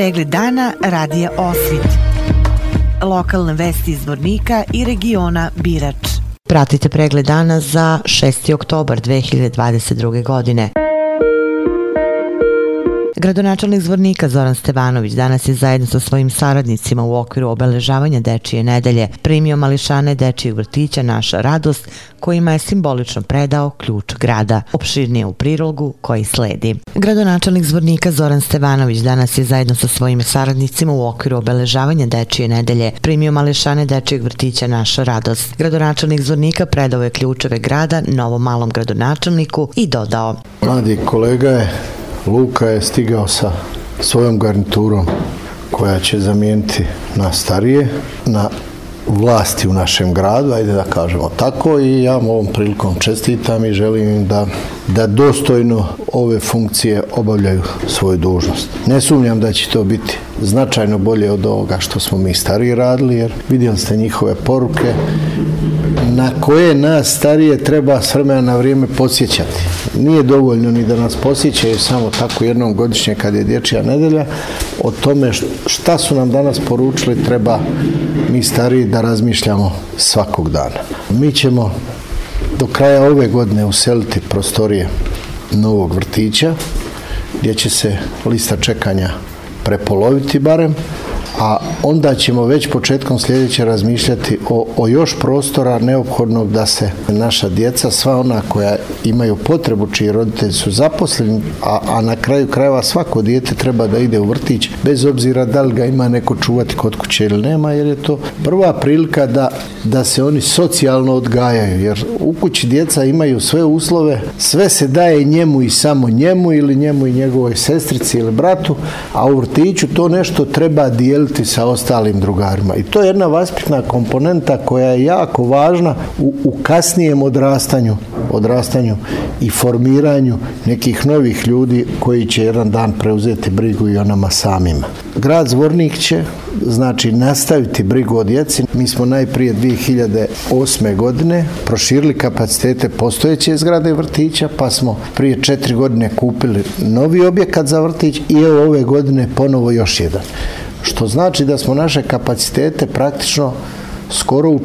Pregled dana radija Osvit. Lokalne vesti iz Vornika i regiona Birač. Pratite pregled dana za 6. oktobar 2022. godine. Gradonačelnik Zvornika Zoran Stevanović danas je zajedno sa svojim saradnicima u okviru obeležavanja Dečije nedelje primio mališane Dečijeg vrtića Naša radost kojima je simbolično predao ključ grada. Opširnije u prilogu koji sledi. Gradonačelnik Zvornika Zoran Stevanović danas je zajedno sa svojim saradnicima u okviru obeležavanja Dečije nedelje primio mališane Dečijeg vrtića Naša radost. Gradonačelnik Zvornika predao je ključeve grada novom malom gradonačelniku i dodao. Mladi kolega je Luka je stigao sa svojom garniturom koja će zamijeniti na starije, na vlasti u našem gradu, ajde da kažemo tako i ja ovom prilikom čestitam i želim im da, da dostojno ove funkcije obavljaju svoju dužnost. Ne sumnjam da će to biti značajno bolje od ovoga što smo mi stariji radili, jer vidjeli ste njihove poruke na koje nas starije treba s vremena na vrijeme posjećati. Nije dovoljno ni da nas posjećaju samo tako jednom godišnje kad je dječja nedelja. O tome šta su nam danas poručili treba mi stariji da razmišljamo svakog dana. Mi ćemo do kraja ove godine useliti prostorije novog vrtića gdje će se lista čekanja prepoloviti barem, a onda ćemo već početkom sljedeće razmišljati o, o još prostora neophodnog da se naša djeca, sva ona koja imaju potrebu, čiji roditelji su zaposleni, a, a na kraju krajeva svako dijete treba da ide u vrtić, bez obzira da li ga ima neko čuvati kod kuće ili nema, jer je to prva prilika da, da se oni socijalno odgajaju, jer u kući djeca imaju sve uslove, sve se daje njemu i samo njemu ili njemu i njegovoj sestrici ili bratu, a u vrtiću to nešto treba dijeliti sa ostalim drugarima. I to je jedna vaspitna komponenta koja je jako važna u, u kasnijem odrastanju, odrastanju i formiranju nekih novih ljudi koji će jedan dan preuzeti brigu i o nama samima. Grad Zvornik će znači nastaviti brigu o djeci. Mi smo najprije 2008. godine proširili kapacitete postojeće zgrade vrtića, pa smo prije četiri godine kupili novi objekat za vrtić i evo ove godine ponovo još jedan što znači da smo naše kapacitete praktično skoro u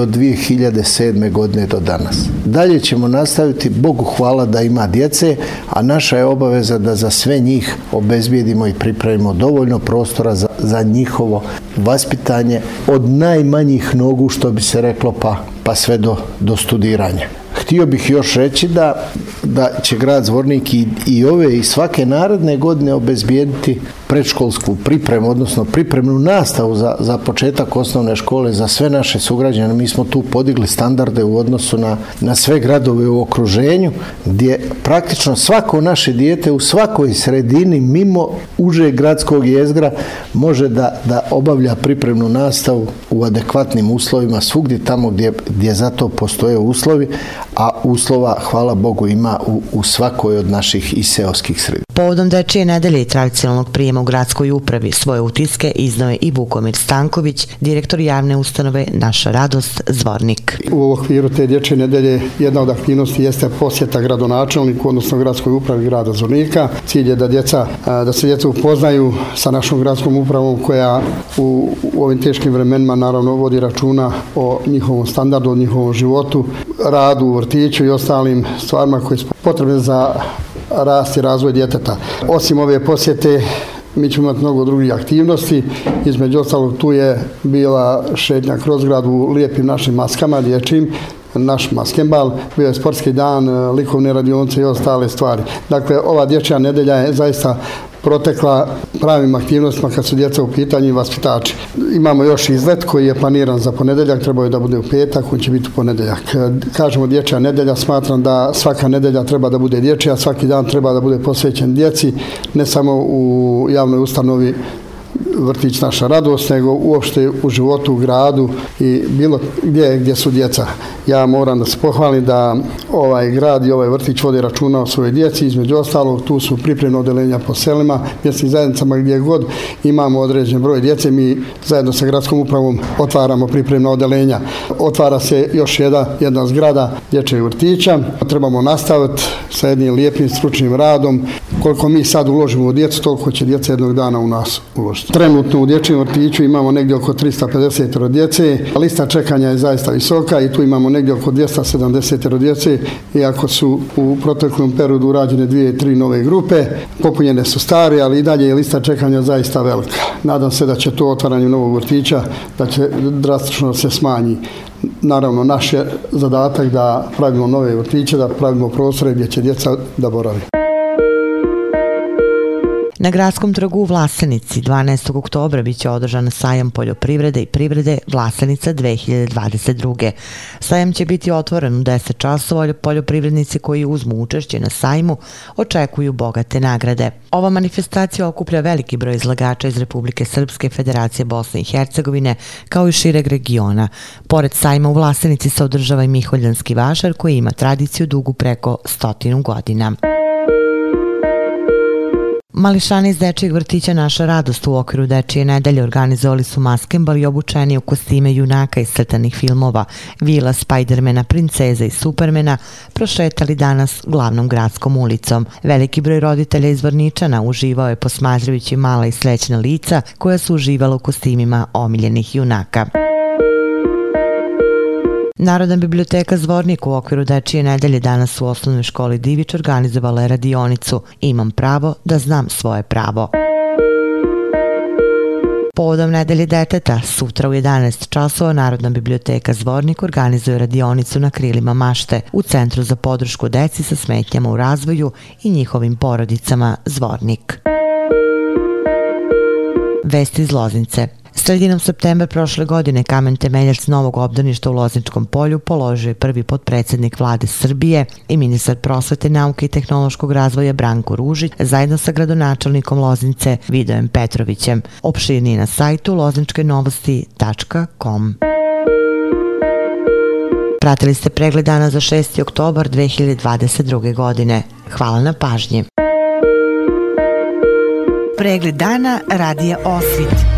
od 2007. godine do danas. Dalje ćemo nastaviti, Bogu hvala da ima djece, a naša je obaveza da za sve njih obezbijedimo i pripravimo dovoljno prostora za, za njihovo vaspitanje od najmanjih nogu, što bi se reklo, pa, pa sve do, do studiranja. Htio bih još reći da, da će grad Zvornik i, i ove i svake narodne godine obezbijediti predškolsku pripremu, odnosno pripremnu nastavu za, za početak osnovne škole za sve naše sugrađane. Mi smo tu podigli standarde u odnosu na, na sve gradove u okruženju, gdje praktično svako naše dijete u svakoj sredini mimo uže gradskog jezgra može da, da obavlja pripremnu nastavu u adekvatnim uslovima svugdje tamo gdje, gdje za to postoje uslovi, a uslova, hvala Bogu, ima u, u svakoj od naših i seoskih sredina. Povodom dečije nedelje i tradicionalnog prijema u gradskoj upravi svoje utiske iznao je i Vukomir Stanković, direktor javne ustanove Naša radost Zvornik. U okviru te dječje nedelje jedna od aktivnosti jeste posjeta gradonačelniku, odnosno gradskoj upravi grada Zvornika. Cilj je da djeca, da se djeca upoznaju sa našom gradskom upravom koja u, u ovim teškim vremenima naravno vodi računa o njihovom standardu, o njihovom životu, radu u vrtiću i ostalim stvarima koje su potrebne za rast i razvoj djeteta. Osim ove posjete, mi ćemo imati mnogo drugih aktivnosti. Između ostalog, tu je bila šetnja kroz grad u lijepim našim maskama dječim, naš maskembal, bio je sportski dan, likovne radionice i ostale stvari. Dakle, ova dječja nedelja je zaista protekla pravim aktivnostima kad su djeca u pitanju i vaspitači. Imamo još izlet koji je planiran za ponedeljak, trebao je da bude u petak, on će biti u ponedeljak. Kažemo dječja nedelja, smatram da svaka nedelja treba da bude dječja, svaki dan treba da bude posvećen djeci, ne samo u javnoj ustanovi vrtić naša radost, nego uopšte u životu, u gradu i bilo gdje, gdje su djeca. Ja moram da se pohvalim da ovaj grad i ovaj vrtić vodi računa o svoje djeci. Između ostalog, tu su pripremno odelenja po selima, mjesnim zajednicama gdje god imamo određen broj djece. Mi zajedno sa gradskom upravom otvaramo pripremno odelenja. Otvara se još jedna, jedna zgrada dječjeg vrtića. Trebamo nastaviti sa jednim lijepim stručnim radom koliko mi sad uložimo u djecu, toliko će djeca jednog dana u nas uložiti. Trenutno u dječjem vrtiću imamo negdje oko 350 djece, lista čekanja je zaista visoka i tu imamo negdje oko 270 djece, iako su u proteklom periodu urađene dvije, tri nove grupe, popunjene su stare, ali i dalje je lista čekanja zaista velika. Nadam se da će to otvaranje novog vrtića, da će drastično se smanji. Naravno, naš je zadatak da pravimo nove vrtiće, da pravimo prostore gdje će djeca da boravi. Na gradskom trgu u Vlasenici 12. oktobra biće održan sajam poljoprivrede i privrede Vlasenica 2022. Sajam će biti otvoren u 10 časova, poljoprivrednici koji uzmu učešće na sajmu očekuju bogate nagrade. Ova manifestacija okuplja veliki broj izlagača iz Republike Srpske, Federacije Bosne i Hercegovine, kao i šireg regiona. Pored sajma u Vlasenici se održava i Miholjanski vašar koji ima tradiciju dugu preko stotinu godina. Mališani iz Dečijeg vrtića Naša radost u okviru Dečije nedelje organizovali su maskembal i obučeni u kostime junaka iz crtanih filmova Vila, Spidermana, Princeza i Supermana prošetali danas glavnom gradskom ulicom. Veliki broj roditelja iz Vrničana uživao je posmatrajući mala i srećna lica koja su uživala u kostimima omiljenih junaka. Narodna biblioteka Zvornik u okviru Dečije nedelje danas u osnovnoj školi Divić organizovala je radionicu Imam pravo da znam svoje pravo. Povodom nedelje deteta, sutra u 11 časova Narodna biblioteka Zvornik organizuje radionicu na krilima mašte u Centru za podršku deci sa smetnjama u razvoju i njihovim porodicama Zvornik. Vesti iz Loznice. Sredinom septembra prošle godine kamen temeljac novog obdaništa u Lozničkom polju položio je prvi podpredsednik vlade Srbije i ministar prosvete, nauke i tehnološkog razvoja Branko Ružić zajedno sa gradonačelnikom Loznice Vidojem Petrovićem. Opširni na sajtu lozničkenovosti.com. Pratili ste pregled dana za 6. oktobar 2022. godine. Hvala na pažnji. Pregled dana radija Osvit